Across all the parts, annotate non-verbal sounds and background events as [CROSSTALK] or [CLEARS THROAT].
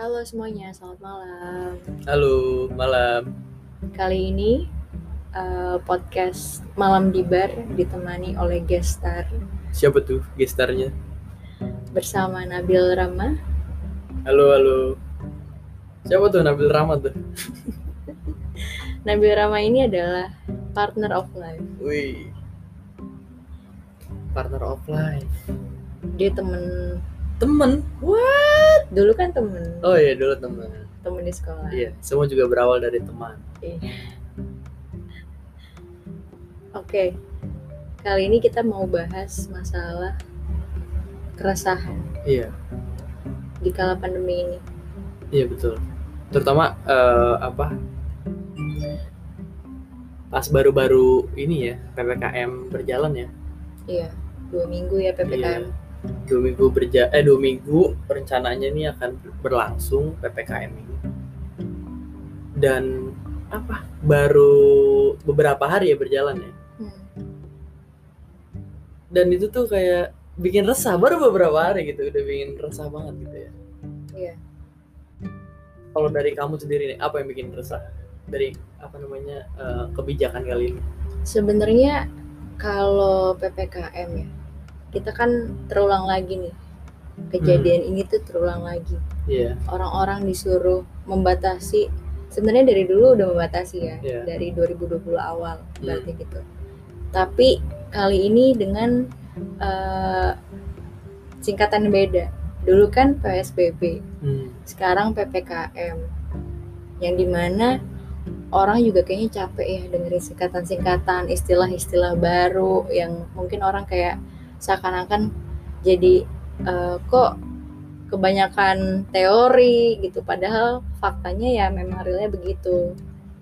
Halo semuanya, selamat malam. Halo, malam. Kali ini eh, podcast Malam di Bar ditemani oleh gestar Siapa tuh gestarnya? bersama Nabil Rama. Halo, halo. Siapa tuh Nabil Rahmat tuh? [LAUGHS] Nabil Rama ini adalah partner of life. Wih. Partner of life. Dia temen, Temen. Dulu kan temen, Oh iya, dulu temen. temen di sekolah. Iya, semua juga berawal dari teman. Iya. Oke, kali ini kita mau bahas masalah keresahan Iya, di kala pandemi ini. iya betul. Terutama eh, apa? Pas baru-baru ini ya, PPKM berjalan ya. Iya, dua minggu ya PPKM. Iya. Dua minggu berja eh dua minggu rencananya ini akan berlangsung PPKM ini. Dan apa? Baru beberapa hari ya berjalan ya. Hmm. dan itu tuh kayak bikin resah baru beberapa hari gitu udah bikin resah banget gitu ya Iya. kalau dari kamu sendiri nih apa yang bikin resah dari apa namanya eh, kebijakan kali ini Sebenarnya kalau PPKM ya, kita kan terulang lagi nih. Kejadian ini tuh terulang lagi. iya Orang-orang disuruh membatasi. Sebenarnya dari dulu udah membatasi ya, Iya. dari 2020 awal berarti gitu. Tapi kali ini dengan eh, singkatan beda. Dulu kan PSBB, Hmm, sekarang PPKM. Yang di mana orang juga kayaknya capek ya dengerin singkatan-singkatan, istilah-istilah baru yang mungkin orang kayak seakan-akan jadi eh, kok kebanyakan teori gitu padahal faktanya ya memang realnya begitu.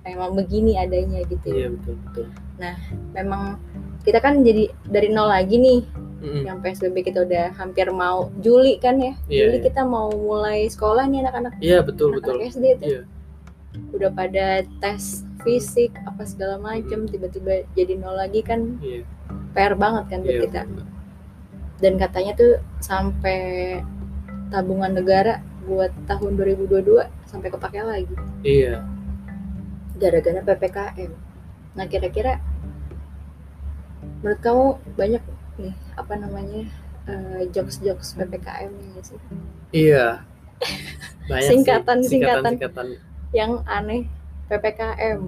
Memang begini adanya gitu. Iya ya. betul. Betul memang kita kan jadi dari nol lagi nih. Mm-mm. yang PSBB kita udah hampir mau Juli kan ya? Iya, Juli iya. kita mau mulai sekolah nih anak-anak. Iya betul betul. Anak-anak SD itu Iya. udah pada tes fisik apa segala macem tiba-tiba jadi nol lagi kan? Iya. PR banget kan buat iya kita dan katanya tuh sampai tabungan negara buat tahun 2022 sampai kepake lagi iya gara-gara PPKM nah kira-kira menurut kamu banyak nih apa namanya eh, jokes-jokes PPKM nggak sih iya [LAUGHS] banyak sih. Singkatan- singkatan. singkatan yang aneh PPKM.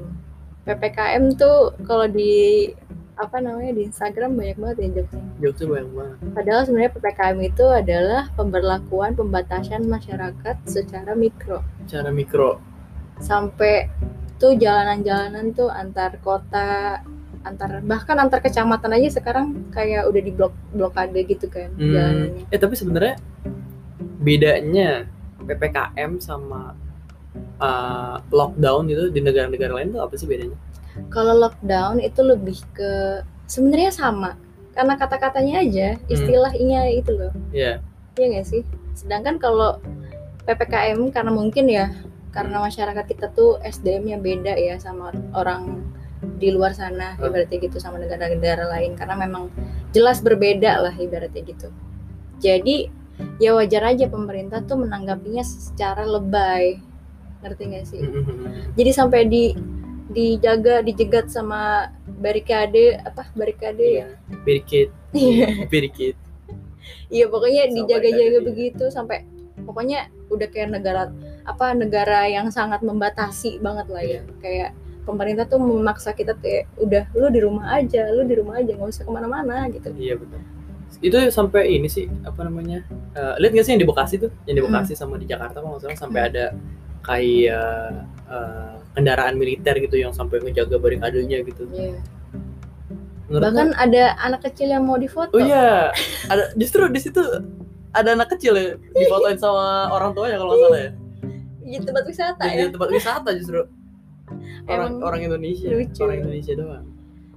PPKM tuh kalau di apa namanya di Instagram banyak banget ya jokesnya. jokesnya banyak banget Padahal sebenarnya PPKM itu adalah pemberlakuan pembatasan masyarakat secara mikro. cara mikro Sampai tuh jalanan-jalanan tuh antar kota, antar bahkan antar kecamatan aja sekarang kayak udah di blok blokade gitu kan Hmm. jalanannya. eh tapi sebenarnya bedanya ppkm sama uh, lockdown itu di negara-negara lain tuh apa sih bedanya Kalau lockdown itu lebih ke sebenarnya sama karena kata-katanya aja istilahnya itu loh. Iya Iya nggak sih? Sedangkan kalau PPKM karena mungkin ya karena masyarakat kita tuh SDM-nya beda ya sama orang di luar sana Hmm. ibaratnya gitu sama negara-negara lain karena memang jelas berbeda lah ibaratnya gitu. Jadi ya wajar aja pemerintah tuh menanggapinya secara lebay. Ngerti nggak sih? Mm-mm. Jadi sampai di dijaga dijegat sama barikade apa barikade ya? Birikit, Iya. [LAUGHS] birikit. Iya pokoknya dijaga-jaga begitu sampai pokoknya udah kayak negara apa negara yang sangat membatasi banget lah ya kayak pemerintah tuh memaksa kita tuh ya, udah lu di rumah aja lu di rumah aja nggak usah ke mana-mana gitu Iya betul. Itu sampai ini sih apa namanya? eh, lihat gak sih yang di Bekasi tuh? Yang di Bekasi sama di Jakarta kalau nggak salah sampai ada kayak eh, kendaraan militer gitu yang sampai ngejaga barikadenya gitu. Iya. Menurut bahkan ada anak kecil yang mau difoto Oh iya, ada justru di situ ada anak kecil ya difotoin sama orang tuanya kalau nggak salah ya. di tempat wisata Di ya tempat wisata justru. [LAUGHS] Orang Emang orang Indonesia, lucu. orang Indonesia doang.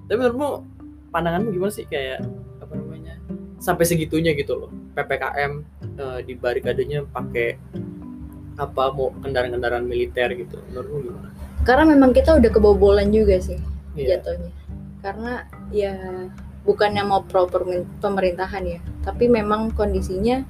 Tapi menurutmu pandanganmu gimana sih kayak apa namanya? Sampai segitunya gitu loh. PPKM eh, di barikadenya pakai apa mau kendaraan-kendaraan militer gitu. Menurutmu gimana? karena memang kita udah kebobolan juga sih Iya. jatuhnya karena ya bukannya mau pro permin- pemerintahan ya tapi memang kondisinya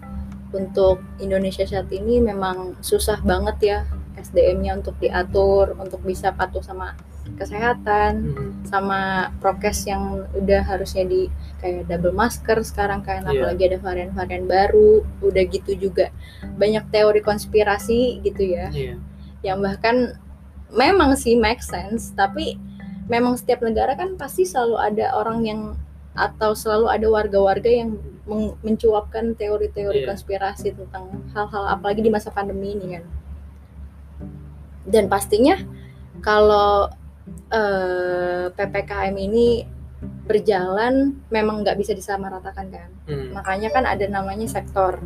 untuk Indonesia saat ini memang susah banget ya SDM-nya untuk diatur untuk bisa patuh sama kesehatan Hmm. sama prokes yang udah harusnya di kayak double masker sekarang kan Iya. apalagi ada varian-varian baru udah gitu juga banyak teori konspirasi gitu ya Iya. yang bahkan memang sih make sense tapi memang setiap negara kan pasti selalu ada orang yang atau selalu ada warga-warga yang mencuapkan teori-teori Iya. konspirasi tentang hal-hal apalagi di masa pandemi ini kan dan pastinya kalau eh, ppkm ini berjalan memang nggak bisa disamaratakan kan Hmm. makanya kan ada namanya sektor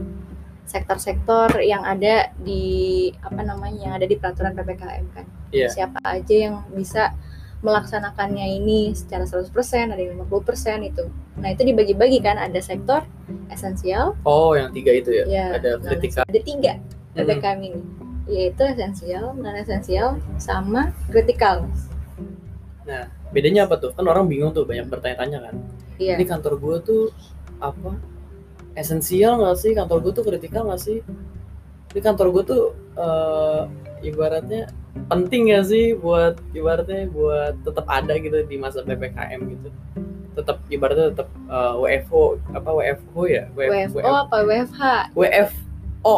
sektor-sektor yang ada di apa namanya yang ada di peraturan ppkm kan Iya. siapa aja yang bisa melaksanakannya ini secara 100% ada yang 50% itu nah itu dibagi-bagi kan ada sektor esensial Oh, yang tiga itu ya. ya Ada kritikal. ada tiga Hmm. ppkm ini yaitu esensial non esensial sama kritikal Bedanya apa tuh? Kan orang bingung tuh, banyak bertanya-tanya kan. iya Ini kantor gue tuh apa? Esensial nggak sih? Kantor gue tuh kritikal nggak sih? Ini kantor gue tuh eh, ibaratnya penting nggak sih buat ibaratnya buat tetap ada gitu di masa ppkm gitu. Tetap ibaratnya tetap eh, WFO apa WFO ya? WFO apa WFH WFO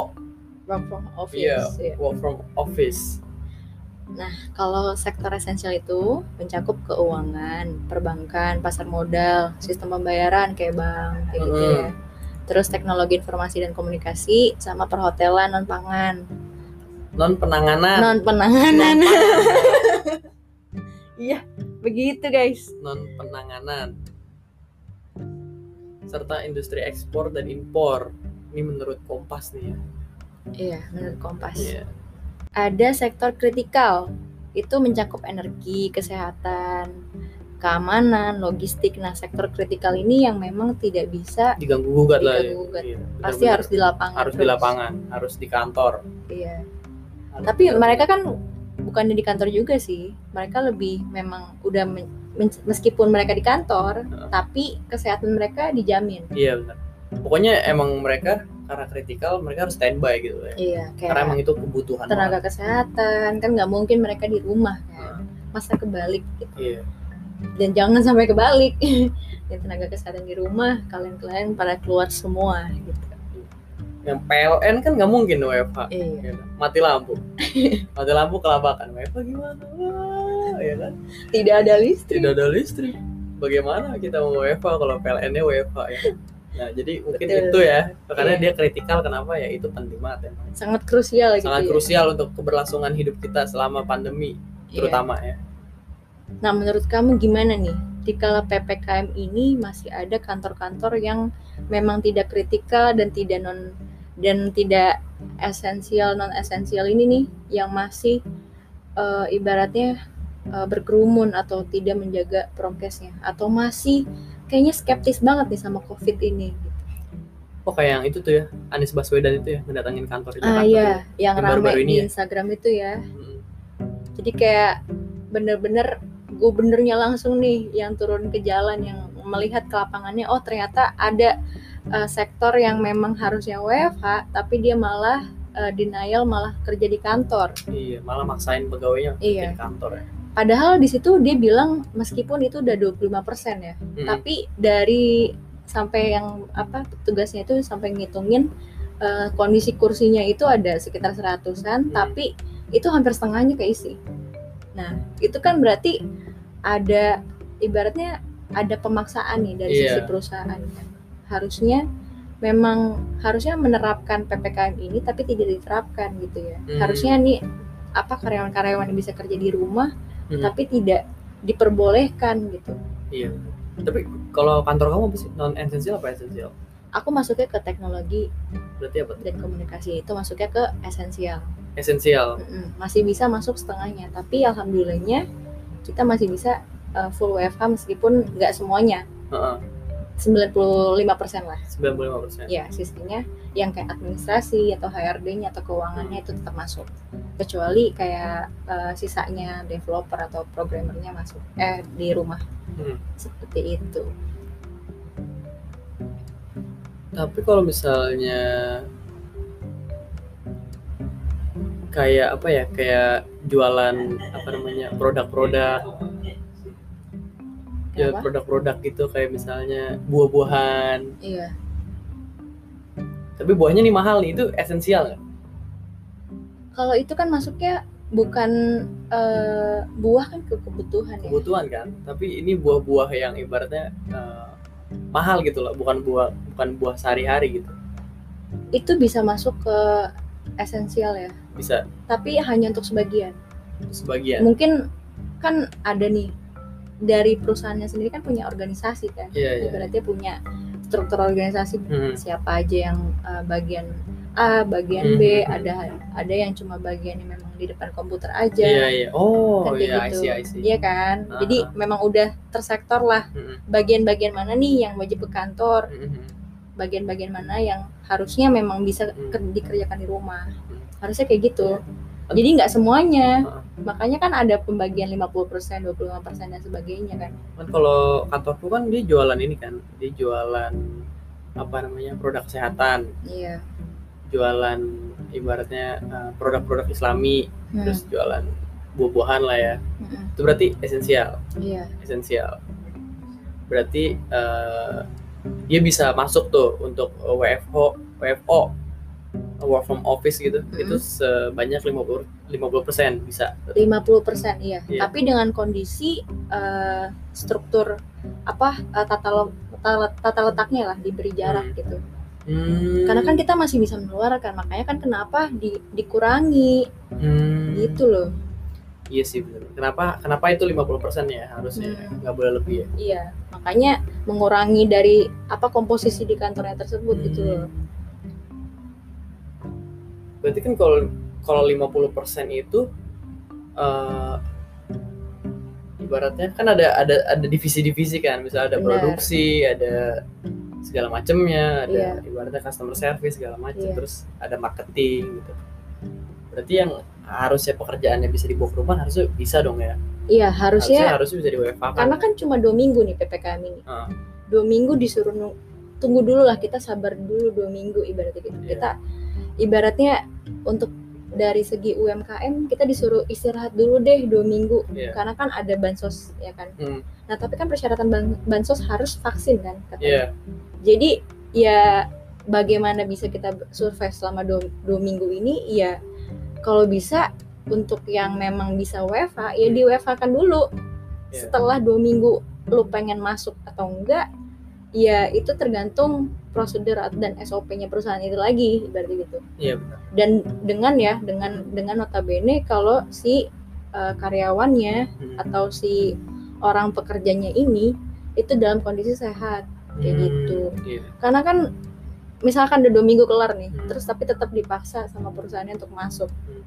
work from office Iya, ya. work from office. Kalau sektor esensial itu mencakup keuangan, perbankan, pasar modal, sistem pembayaran kayak bank, kayak gitu ya. Terus teknologi informasi dan komunikasi, sama perhotelan non pangan, Non penanganan, non penanganan. [LAUGHS] Iya, begitu guys. non penanganan. Serta industri ekspor dan impor. Ini menurut Kompas nih ya. Iya, menurut Kompas. Iya. Ada sektor kritikal, itu mencakup energi, kesehatan, keamanan, logistik. Nah, sektor kritikal ini yang memang tidak bisa Diganggu gugat lah ya. Iya, pasti benar-benar. harus di lapangan. harus di terus. lapangan, harus di kantor. Iya. Harus Tapi di- mereka kan bukannya di kantor juga sih. Mereka lebih memang udah men- meskipun mereka di kantor, Heeh. tapi kesehatan mereka dijamin. Iya benar. Pokoknya emang mereka karena kritikal mereka harus standby gitu ya. Iya, Karena emang kayak itu kebutuhan tenaga banget. kesehatan kan nggak mungkin mereka di rumah kan. Masa kebalik gitu. Iya. Dan jangan sampai kebalik. [LAUGHS] Yang tenaga kesehatan di rumah, kalian-kalian pada keluar semua gitu. Yang PLN kan nggak mungkin WFH. Iya. ya? Mati lampu. [LAUGHS] Mati lampu kelabakan. WFH gimana? Wah, ya kan? Tidak ada listrik. Tidak ada listrik. Bagaimana kita mau WFH kalau PLN-nya WFH ya? Nah, jadi mungkin Betul. itu ya. Karena Iya. dia kritikal kenapa ya itu penting banget ya. Sangat krusial gitu Sangat ya. krusial untuk keberlangsungan hidup kita selama pandemi Iya. terutama ya. Nah, menurut kamu gimana nih? Di kala PPKM ini masih ada kantor-kantor yang memang tidak kritikal dan tidak non dan tidak esensial non esensial ini nih yang masih eh, ibaratnya eh, berkerumun atau tidak menjaga prokesnya atau masih kayaknya skeptis banget nih sama COVID ini. Oh kayak yang itu tuh ya, Anies Baswedan itu ya mendatangin kantor di Ah Jakarta iya, tuh. yang Yang ramai baru-baru ini di ya? Instagram itu ya. Mm. Jadi kayak bener-bener gubernurnya langsung nih yang turun ke jalan yang melihat ke lapangannya oh ternyata ada uh, sektor yang memang harusnya WFH tapi dia malah uh, denial malah kerja di kantor. Iya, malah maksain pegawainya Iya. di kantor ya. Padahal di situ dia bilang meskipun itu udah 25% ya, Mm. tapi dari sampai yang apa tugasnya itu sampai ngitungin uh, kondisi kursinya itu ada sekitar seratusan Hmm. tapi itu hampir setengahnya keisi nah itu kan berarti ada ibaratnya ada pemaksaan nih dari Iya. sisi perusahaan kan. harusnya memang harusnya menerapkan ppkm ini tapi tidak diterapkan gitu ya Hmm. harusnya nih apa karyawan-karyawan yang bisa kerja di rumah Hmm. tapi tidak diperbolehkan gitu Iya. Tapi kalau kantor kamu apa sih? Non esensial apa esensial? aku masuknya ke teknologi Berarti apa dan komunikasi itu masuknya ke esensial Esensial. Mm-mm, masih bisa masuk setengahnya tapi alhamdulillahnya kita masih bisa uh, full WFH meskipun nggak semuanya Heeh. 95% lah. 95%. Ya, sistemnya yang kayak administrasi atau HRD-nya atau keuangannya itu tetap masuk. Kecuali kayak uh, sisanya developer atau programmernya masuk eh di rumah. Hmm. Seperti itu. Tapi kalau misalnya kayak apa ya, kayak jualan apa namanya produk-produk ya produk-produk gitu kayak misalnya buah-buahan Iya. tapi buahnya nih mahal nih itu esensial nggak? Kalau itu kan masuknya bukan eh, buah kan ke kebutuhan ya. kebutuhan kan tapi ini buah-buah yang ibaratnya eh, mahal gitu loh bukan buah bukan buah sehari-hari gitu Itu bisa masuk ke esensial ya. bisa Tapi hanya untuk sebagian. sebagian Mungkin kan ada nih dari perusahaannya sendiri kan punya organisasi kan. iya iya Berarti punya struktur organisasi Hmm. siapa aja yang uh, bagian A, bagian B, Hmm. ada ada yang cuma bagian yang memang di depan komputer aja. iya iya oh iya I gitu. see I see Iya kan? Ah, Jadi ah. memang udah tersektor lah Mm-mm. bagian-bagian mana nih yang wajib ke kantor, bagian-bagian mana yang harusnya memang bisa Hmm. ke- dikerjakan di rumah. Hmm. Harusnya kayak gitu. Jadi nggak semuanya. Ah. Makanya kan ada pembagian 50%, 25% dan sebagainya kan. kan kalau kantorku kan dia jualan ini kan dia jualan apa namanya produk kesehatan Iya. jualan ibaratnya uh, produk-produk islami Hmm. terus jualan buah-buahan lah ya Mm-mm. itu berarti esensial Iya. esensial berarti uh, dia bisa masuk tuh untuk uh, WFO WFO work from office gitu Mm-mm. itu sebanyak 50 50% bisa 50% iya. Iya. Tapi dengan kondisi eh, struktur apa eh, tata, lo- tata tata letaknya lah diberi jarak Hmm. gitu. Hmm, Karena kan kita masih bisa menularkan, makanya kan kenapa di, dikurangi hmm, gitu loh. Iya sih bener. Kenapa kenapa itu 50% ya harusnya Hmm. nggak boleh lebih ya? Iya, makanya mengurangi dari apa komposisi di kantornya tersebut gitu Hmm. loh. Berarti kan kalau kalau 50% itu eh ibaratnya kan ada ada ada divisi-divisi kan, misalnya ada Benar. produksi, ada segala macamnya, ada Iya. ibaratnya customer service segala macam, Iya. terus ada marketing gitu. Berarti yang harusnya pekerjaannya bisa dibawa ke rumah harusnya bisa dong ya. Iya, Harusnya harusnya harusnya bisa di WFH kan. karena kan cuma dua minggu nih ppkm ini. Ah. Dua minggu disuruh tunggu dulu lah kita sabar dulu dua minggu ibaratnya gitu. Iya. Kita ibaratnya untuk dari segi UMKM kita disuruh istirahat dulu deh dua minggu Iya. karena kan ada bansos ya kan. Hmm, Nah tapi kan persyaratan ban- bansos harus vaksin kan katanya. Iya. Jadi ya bagaimana bisa kita survive selama dua, dua minggu ini? Ya kalau bisa untuk yang memang bisa WFH ya di WFH kan dulu. Iya. Setelah dua minggu lu pengen masuk atau enggak, ya itu tergantung prosedur dan SOP-nya perusahaan itu lagi ibaratnya gitu. Iya benar. Dan dengan ya dengan dengan notabene kalau si eh, karyawannya Hmm. atau si orang pekerjanya ini itu dalam kondisi sehat kayak Hmm, gitu. Iya. karena kan misalkan udah dua minggu kelar nih Hmm. terus tapi tetap dipaksa sama perusahaannya untuk masuk Hmm.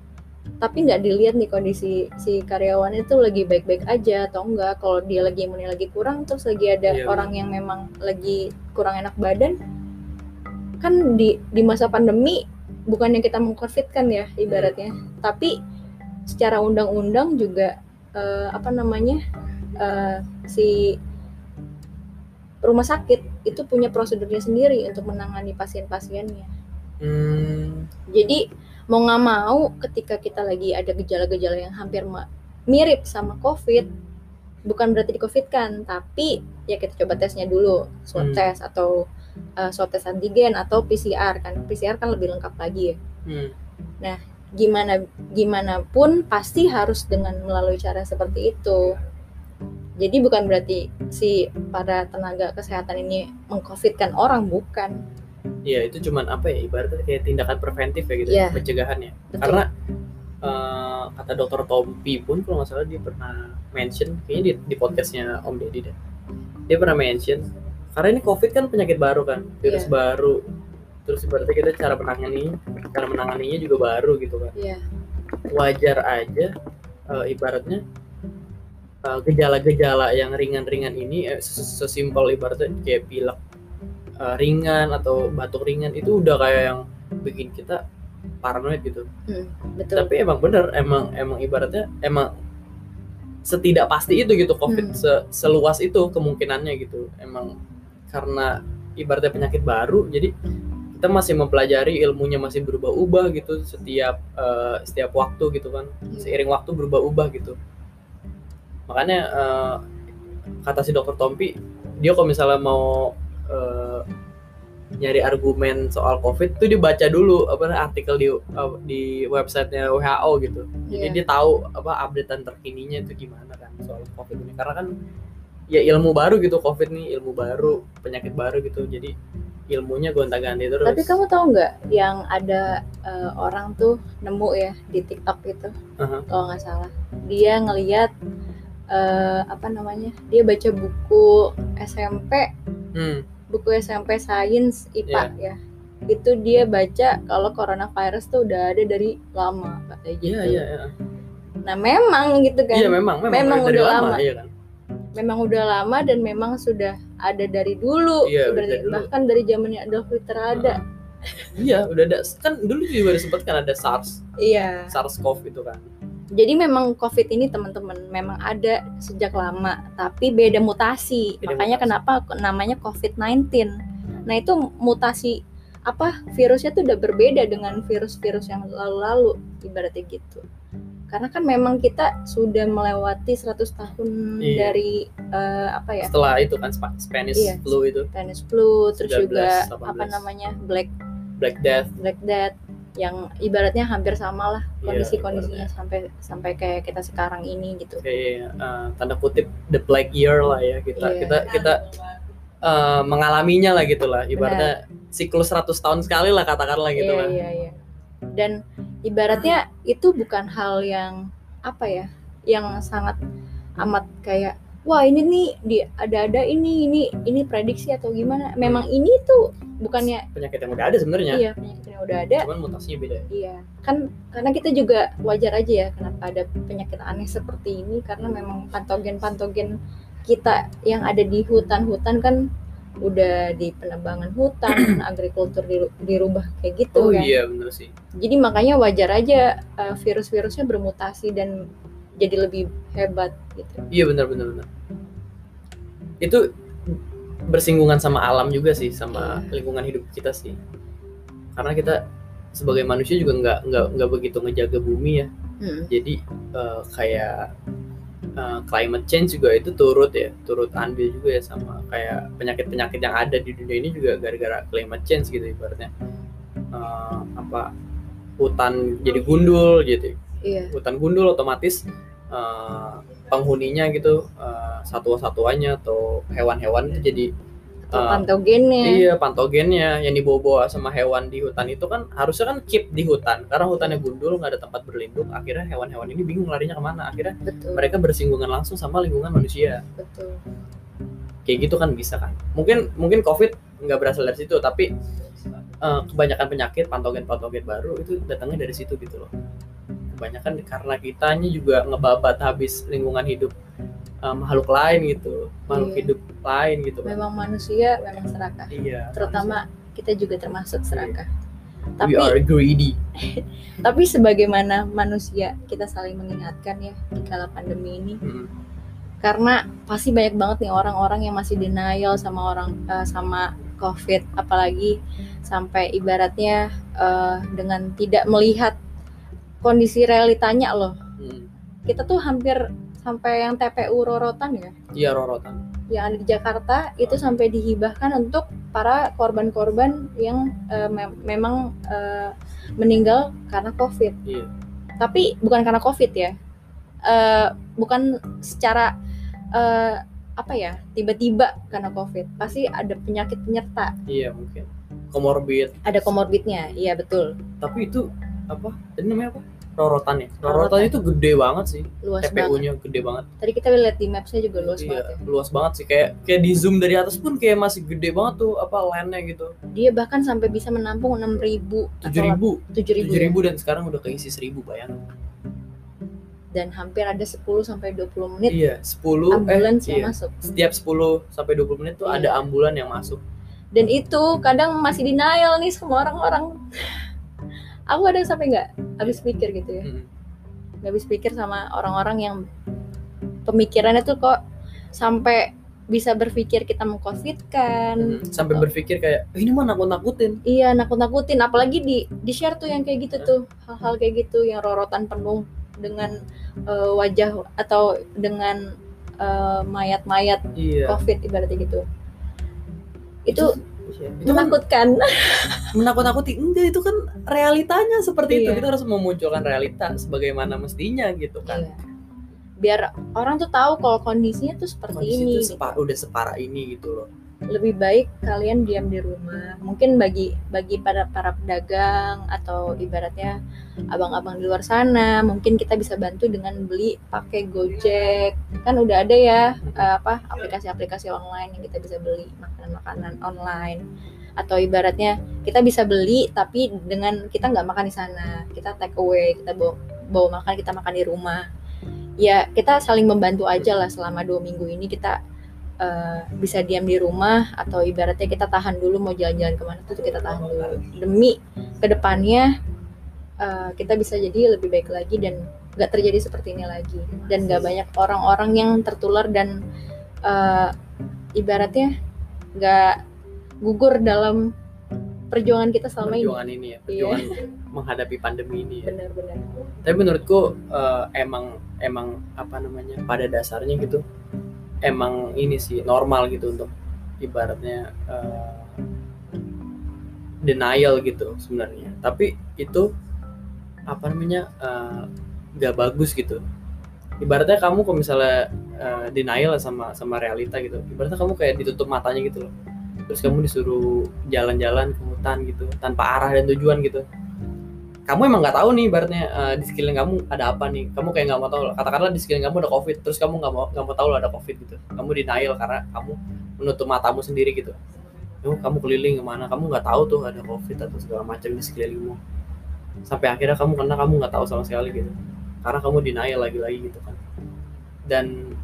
Tapi nggak dilihat nih kondisi si karyawan itu lagi baik-baik aja atau enggak kalau dia lagi imunnya lagi kurang terus lagi ada Iya, orang yang memang lagi kurang enak badan kan di di masa pandemi bukannya kita mengcovidkan ya ibaratnya. Tapi secara undang-undang juga eh, apa namanya eh, si rumah sakit itu punya prosedurnya sendiri untuk menangani pasien-pasiennya. Hmm, Jadi mau nggak mau ketika kita lagi ada gejala-gejala yang hampir mirip sama COVID, bukan berarti di COVID kan, tapi ya kita coba tesnya dulu, swab Hmm. test atau uh, swab test antigen atau PCR kan, PCR kan lebih lengkap lagi ya. hmm. Gimana gimana pun pasti harus dengan melalui cara seperti itu. Jadi bukan berarti si para tenaga kesehatan ini mengcovidkan orang, bukan. Iya itu cuman apa ya ibaratnya kayak tindakan preventif ya gitu Iya. ya, pencegahan ya. Betul. Karena eh, kata dokter Tompi pun kalau nggak salah dia pernah mention kayaknya di, di podcastnya Om Deddy deh. Dia pernah mention karena ini COVID kan penyakit baru kan, virus Iya. baru. Terus ibaratnya kita cara menangani cara menanganinya juga baru gitu kan. Iya. Wajar aja eh, ibaratnya eh, gejala-gejala yang ringan-ringan ini eh, ses- sesimpel ibaratnya kayak pilek eh, ringan atau batuk ringan itu udah kayak yang bikin kita paranoid gitu. Hmm, betul. Tapi emang bener, emang emang ibaratnya emang setidak pasti itu gitu COVID Hmm. se- seluas itu kemungkinannya gitu. Emang karena ibaratnya penyakit baru, jadi kita masih mempelajari ilmunya masih berubah-ubah gitu setiap eh, setiap waktu gitu kan Iya. seiring waktu berubah-ubah gitu makanya eh, kata si dokter Tompi dia kalau misalnya mau eh, nyari argumen soal covid tuh dia baca dulu apa artikel di eh, di websitenya WHO gitu. Jadi Iya. dia tahu apa updatean terkininya itu gimana kan soal covid ini. Karena kan ya ilmu baru gitu covid nih ilmu baru penyakit baru gitu. Jadi ilmunya gonta-ganti terus. Tapi kamu tahu nggak yang ada eh, orang tuh nemu ya di TikTok itu, Aha. kalau nggak salah, dia ngeliat eh, apa namanya, dia baca buku SMP, hmm, buku SMP Sains IPA ya, itu dia baca kalau coronavirus tuh udah ada dari lama katanya gitu. iya iya iya. Nah memang gitu kan, iya memang memang, Memang udah lama, lama. iya kan? Memang udah lama dan memang sudah ada dari dulu, Iya, dari dulu. bahkan dari zamannya Adolf Hitler ada. iya udah ada. Kan dulu juga disebut kan ada SARS. Iya. SARS-CoV itu kan Jadi memang COVID ini teman-teman memang ada sejak lama, tapi beda mutasi. Beda Makanya mutasi. kenapa namanya COVID-19. Nah itu mutasi apa virusnya tuh udah berbeda dengan virus-virus yang lalu-lalu ibaratnya gitu. Karena kan memang kita sudah melewati 100 tahun Iya. dari eh, apa ya setelah itu kan Spa- Spanish Iya. flu itu Spanish flu, terus 19, juga 18. apa namanya Black Black Death Black Death yang ibaratnya hampir sama lah Iya, kondisi-kondisinya sampai sampai kayak kita sekarang ini gitu. kayak eh, tanda kutip the black year lah ya kita Iya. kita kita eh, mengalaminya lah gitu lah ibaratnya siklus 100 tahun sekali lah katakanlah gitu iya, lah iya, iya. Dan ibaratnya itu bukan hal yang apa ya, yang sangat amat kayak wah ini nih di ada-ada ini ini ini prediksi atau gimana. Memang ini tuh bukannya penyakit yang udah ada sebenarnya iya penyakit yang udah ada. cuman mutasinya beda Iya, kan karena kita juga wajar aja ya kenapa ada penyakit aneh seperti ini karena memang pantogen-pantogen kita yang ada di hutan-hutan kan udah di penebangan hutan, [CLEARS THROAT] agrikultur diru- dirubah kayak gitu oh kan. iya bener sih Jadi makanya wajar aja uh, virus-virusnya bermutasi dan jadi lebih hebat gitu. iya bener bener bener itu bersinggungan sama alam juga sih sama Iya. lingkungan hidup kita sih karena kita sebagai manusia juga nggak nggak nggak begitu ngejaga bumi ya Hmm. jadi eh, kayak eh, climate change juga itu turut ya turut andil juga ya sama kayak penyakit-penyakit yang ada di dunia ini juga gara-gara climate change gitu ibaratnya Eh, apa hutan jadi gundul gitu Iya, hutan gundul otomatis eh, penghuninya gitu eh, satwa-satwanya atau hewan-hewan itu jadi eh, pantogennya. Iya, pantogennya yang dibawa-bawa sama hewan di hutan itu kan harusnya kan keep di hutan karena hutannya gundul nggak ada tempat berlindung. Akhirnya hewan-hewan ini bingung larinya ke mana. Akhirnya Betul, mereka bersinggungan langsung sama lingkungan manusia. betul. Kayak gitu kan bisa kan? Mungkin mungkin COVID nggak berasal dari situ, tapi eh, kebanyakan penyakit pantogen-pantogen baru itu datangnya dari situ gitu loh. Kebanyakan karena kitanya juga ngebabat habis lingkungan hidup eh, makhluk lain gitu, makhluk Iya. hidup lain gitu. kan. Memang manusia memang serakah. Iya. Terutama kita juga termasuk serakah. we Tapi are greedy. [LAUGHS] Tapi sebagaimana manusia kita saling mengingatkan ya di kala pandemi ini Mm. karena pasti banyak banget nih orang-orang yang masih denial sama orang eh, sama COVID apalagi sampai ibaratnya eh, dengan tidak melihat kondisi realitanya loh. Mm. Kita tuh hampir sampai yang TPU Rorotan ya Iya rorotan. yang ada di Jakarta itu sampai dihibahkan untuk para korban-korban yang eh, mem- memang eh, meninggal karena COVID. Iya. Tapi bukan karena COVID ya, Eh, bukan secara eh, apa ya tiba-tiba karena COVID. Pasti ada penyakit penyerta, Iya mungkin. Komorbid. ada komorbidnya. Iya betul, Tapi itu apa? Tadi namanya apa? Rorotan ya. Rorotan. Rorotan itu gede banget sih. luas banget. TPU-nya gede banget. Tadi kita lihat di mapsnya juga luas iya, banget ya. luas banget sih. Kayak kayak di zoom dari atas pun kayak masih gede banget tuh apa landnya gitu. Dia bahkan sampai bisa menampung 6.000 Tujuh ribu. 7.000 Tujuh ya. ribu dan sekarang udah keisi seribu bayang. dan hampir ada 10 sampai 20 menit Iya, 10 ambulans eh, yang iya. masuk. Setiap 10 sampai 20 menit tuh Iya. ada ambulan yang masuk. dan itu kadang masih denial nih sama orang-orang aku kadang sampai nggak habis pikir gitu ya. Mm. nggak habis pikir sama orang-orang yang pemikirannya tuh kok sampai bisa berpikir kita mengcovidkan Hmm, sampai berpikir kayak "Eh, ini mah nakut-nakutin. Iya nakut-nakutin. Apalagi di di share tuh yang kayak gitu tuh. Hal-hal kayak gitu yang rorotan penuh dengan eh, wajah atau dengan eh, mayat-mayat iya. Covid ibaratnya gitu. Itu iya. itu kan menakutkan [LAUGHS] menakut-nakuti enggak itu kan realitanya seperti itu Iya. kita harus memunculkan realita sebagaimana mestinya gitu kan Iya. biar orang tuh tahu kalau kondisinya tuh seperti Kondisi ini itu gitu. sepa- udah separah ini gitu loh lebih baik kalian diam di rumah. Mungkin bagi bagi para para pedagang atau ibaratnya abang-abang di luar sana mungkin kita bisa bantu dengan beli pakai Gojek. Kan udah ada ya eh, apa aplikasi-aplikasi online yang kita bisa beli makanan-makanan online. Atau ibaratnya kita bisa beli tapi dengan kita nggak makan di sana. Kita take away kita bawa bawa makan kita makan di rumah. Ya kita saling membantu aja lah selama dua minggu ini. Kita eh, bisa diam di rumah atau ibaratnya kita tahan dulu mau jalan-jalan ke mana tuh kita tahan dulu. Demi ke depannya eh, kita bisa jadi lebih baik lagi dan nggak terjadi seperti ini lagi. Dan nggak banyak orang-orang yang tertular dan eh, ibaratnya nggak gugur dalam perjuangan kita selama ini. Perjuangan ini ya perjuangan menghadapi pandemi ini ya. Benar-benar. Tapi menurutku eh, emang emang apa namanya pada dasarnya gitu emang ini sih normal gitu untuk ibaratnya eh, denial gitu sebenarnya. Tapi itu apa namanya eh, nggak bagus gitu. Ibaratnya kamu kalau misalnya eh, denial sama sama realita gitu ibaratnya kamu kayak ditutup matanya gitu loh. Terus kamu disuruh jalan-jalan ke hutan gitu tanpa arah dan tujuan gitu kamu emang nggak tahu nih ibaratnya eh, di sekeliling kamu ada apa nih. Kamu kayak nggak mau tahu katakanlah di sekeliling kamu ada covid terus kamu nggak mau nggak mau tahu lo ada covid gitu. Kamu denial karena kamu menutup matamu sendiri gitu. Yo, kamu keliling ke mana? Kamu nggak tahu tuh ada covid atau segala macam di sekelilingmu. Sampai akhirnya kamu kena kamu nggak tahu sama sekali gitu. Karena kamu denial lagi-lagi gitu kan. Dan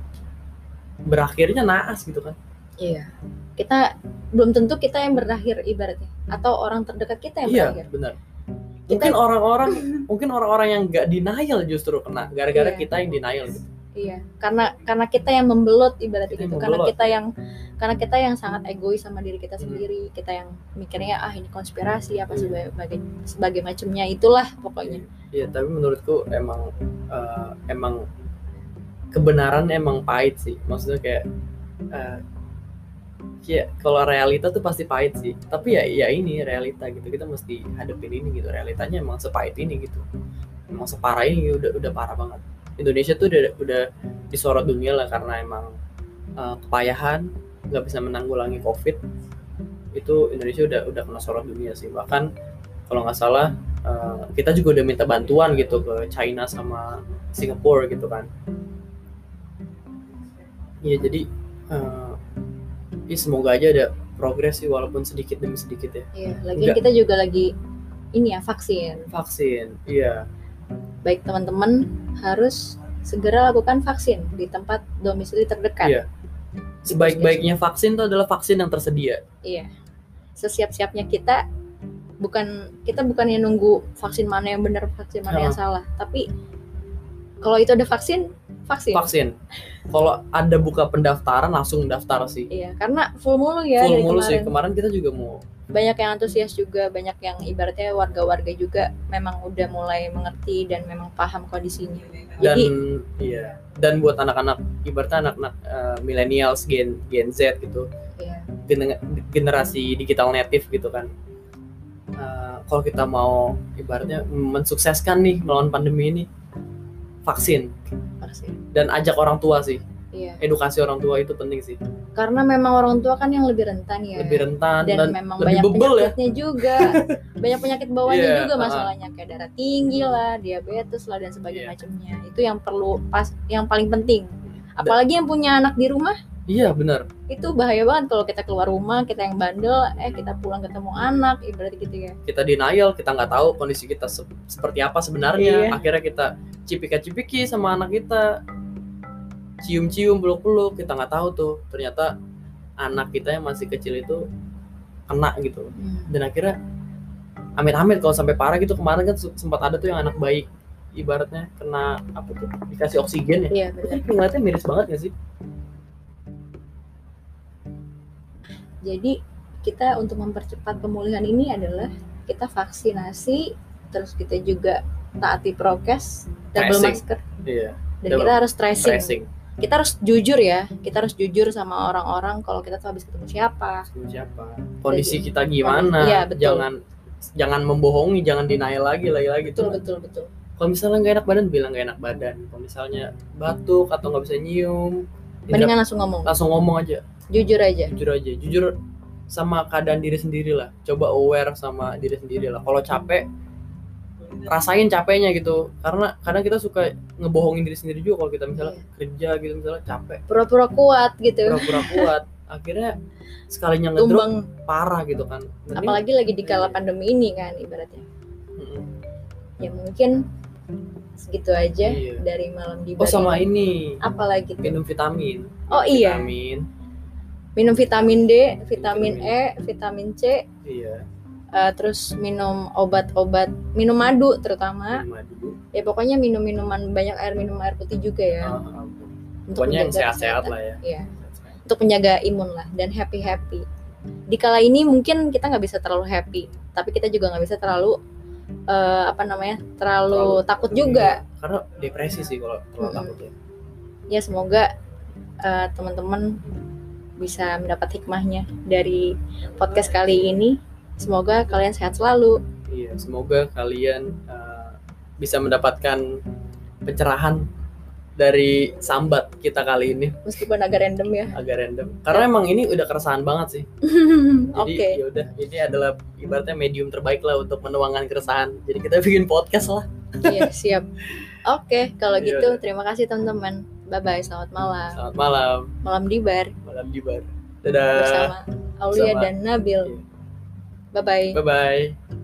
berakhirnya naas gitu kan. Iya. Kita belum tentu kita yang berakhir ibaratnya. Atau orang terdekat kita yang iya berakhir. benar mungkin orang-orang [LAUGHS] mungkin orang-orang yang nggak denial justru kena gara-gara Iya. kita yang denial gitu Iya, karena karena kita yang membelut ibaratnya gitu. Karena membelot. kita yang karena kita yang sangat egois sama diri kita Hmm. sendiri. Kita yang mikirnya ah ini konspirasi apa sebagai sebagai macamnya itulah pokoknya. Iya, tapi menurutku emang eh, emang kebenaran emang pahit sih. Maksudnya kayak eh, ya kalau realita tuh pasti pahit sih. Tapi ya ya ini realita gitu. Kita mesti hadapin ini gitu. Realitanya emang sepahit ini gitu. Emang separah ini udah udah parah banget. Indonesia tuh udah udah disorot dunia lah karena emang eh, kepayahan nggak bisa menanggulangi covid itu Indonesia udah udah kena sorot dunia sih bahkan kalau nggak salah eh, kita juga udah minta bantuan gitu ke China sama Singapura gitu kan iya jadi eh, ya semoga aja ada progres sih walaupun sedikit demi sedikit ya Iya, lagi Enggak. kita juga lagi ini ya vaksin. vaksin iya Baik teman-teman harus segera lakukan vaksin di tempat domisili terdekat. Iya. sebaik-baiknya vaksin itu adalah vaksin yang tersedia Iya. Sesiap-siapnya kita bukan kita bukan yang nunggu vaksin mana yang benar, vaksin mana yang salah, tapi kalau itu ada vaksin, vaksin. vaksin. Kalau ada buka pendaftaran langsung daftar sih. Iya, karena full mulu ya full dari mulu kemarin. sih. kemarin. Kita juga mau. Banyak yang antusias juga, banyak yang ibaratnya warga-warga juga memang udah mulai mengerti dan memang paham kondisinya. dan Jadi iya. Dan buat anak-anak ibaratnya anak-anak eh, millennials gen gen Z gitu. Iya, gener- generasi digital native gitu kan. Eh, kalau kita mau ibaratnya mensukseskan nih melawan pandemi ini vaksin vaksin. dan ajak orang tua sih Iya. edukasi orang tua itu penting sih Karena memang orang tua kan yang lebih rentan ya. lebih rentan dan, dan, memang lebih banyak bebel ya penyakitnya juga. [LAUGHS] banyak penyakit bawahnya Iya, juga uh-uh. masalahnya kayak darah tinggi lah, diabetes lah dan sebagainya Iya. macamnya. Itu yang perlu pas yang paling penting. Apalagi yang punya anak di rumah iya benar itu bahaya banget kalau kita keluar rumah kita yang bandel eh kita pulang ketemu anak ibarat gitu ya kita denial kita nggak tahu kondisi kita se- seperti apa sebenarnya Iya. akhirnya kita cipika-cipiki sama anak kita. Cium-cium peluk-peluk kita nggak tahu tuh. Ternyata anak kita yang masih kecil itu kena gitu. Dan akhirnya amit-amit kalau sampai parah gitu kemarin kan se- sempat ada tuh yang anak bayi ibaratnya kena apa tuh dikasih oksigen ya. Iya itu ngeliatnya miris banget gak sih? Jadi kita untuk mempercepat pemulihan ini adalah kita vaksinasi, terus kita juga taati prokes, double Tracing. masker, iya. Dan Double kita harus tracing. tracing. Kita harus jujur ya, kita harus jujur sama orang-orang kalau kita tuh habis ketemu siapa. Siapa? Kondisi kita gimana? Iya, betul. jangan jangan membohongi jangan denial lagi lagi lagi. Betul tuh betul betul. kalau misalnya nggak enak badan bilang nggak enak badan. Kalau misalnya batuk atau nggak bisa nyium ya Mendingan langsung ngomong, langsung ngomong aja. Jujur aja. jujur aja. Jujur sama keadaan diri sendiri lah. Coba aware sama diri sendiri lah. Kalau capek rasain capeknya gitu. Karena kadang kita suka ngebohongin diri sendiri juga kalau kita misalnya Iya. kerja gitu misalnya capek. Pura-pura kuat gitu. pura-pura kuat. [LAUGHS] Akhirnya sekalinya ngedrop Tumbang. parah gitu kan. Mending- apalagi lagi di kala pandemi ini kan ibaratnya. Mm-mm. Ya mungkin segitu aja Iya. dari malam di oh sama ini. Apalagi? Tuh? minum vitamin. Oh iya, vitamin. Minum vitamin D, vitamin. E, vitamin C, iya eh, terus minum obat-obat, minum madu terutama. minum dulu Ya pokoknya minum minuman banyak air, minum air putih juga ya. Ah, untuk pokoknya yang sehat-sehat lah ya Iya. Untuk menjaga imun lah dan happy happy. Di kala ini mungkin kita nggak bisa terlalu happy, tapi kita juga nggak bisa terlalu eh, apa namanya terlalu, takut juga. karena depresi sih kalau terlalu Mm-mm. takut ya Ya semoga eh, teman-teman bisa mendapat hikmahnya dari podcast kali ini. Semoga kalian sehat selalu. Iya, semoga kalian uh, bisa mendapatkan pencerahan dari sambat kita kali ini Meskipun agak random ya. agak random. Karena emang ini udah keresahan banget sih. [LAUGHS] Jadi Oke. ya udah, ini adalah ibaratnya medium terbaik lah untuk menuangkan keresahan. Jadi kita bikin podcast lah. Iya, siap. Oke, kalau Iya, gitu udah. terima kasih teman-teman. Bye bye, selamat malam. Selamat malam, Malam di bar malam di bar. Dadah. bersama Aulia Sama- dan Nabil. Iya. Bye bye. Bye bye.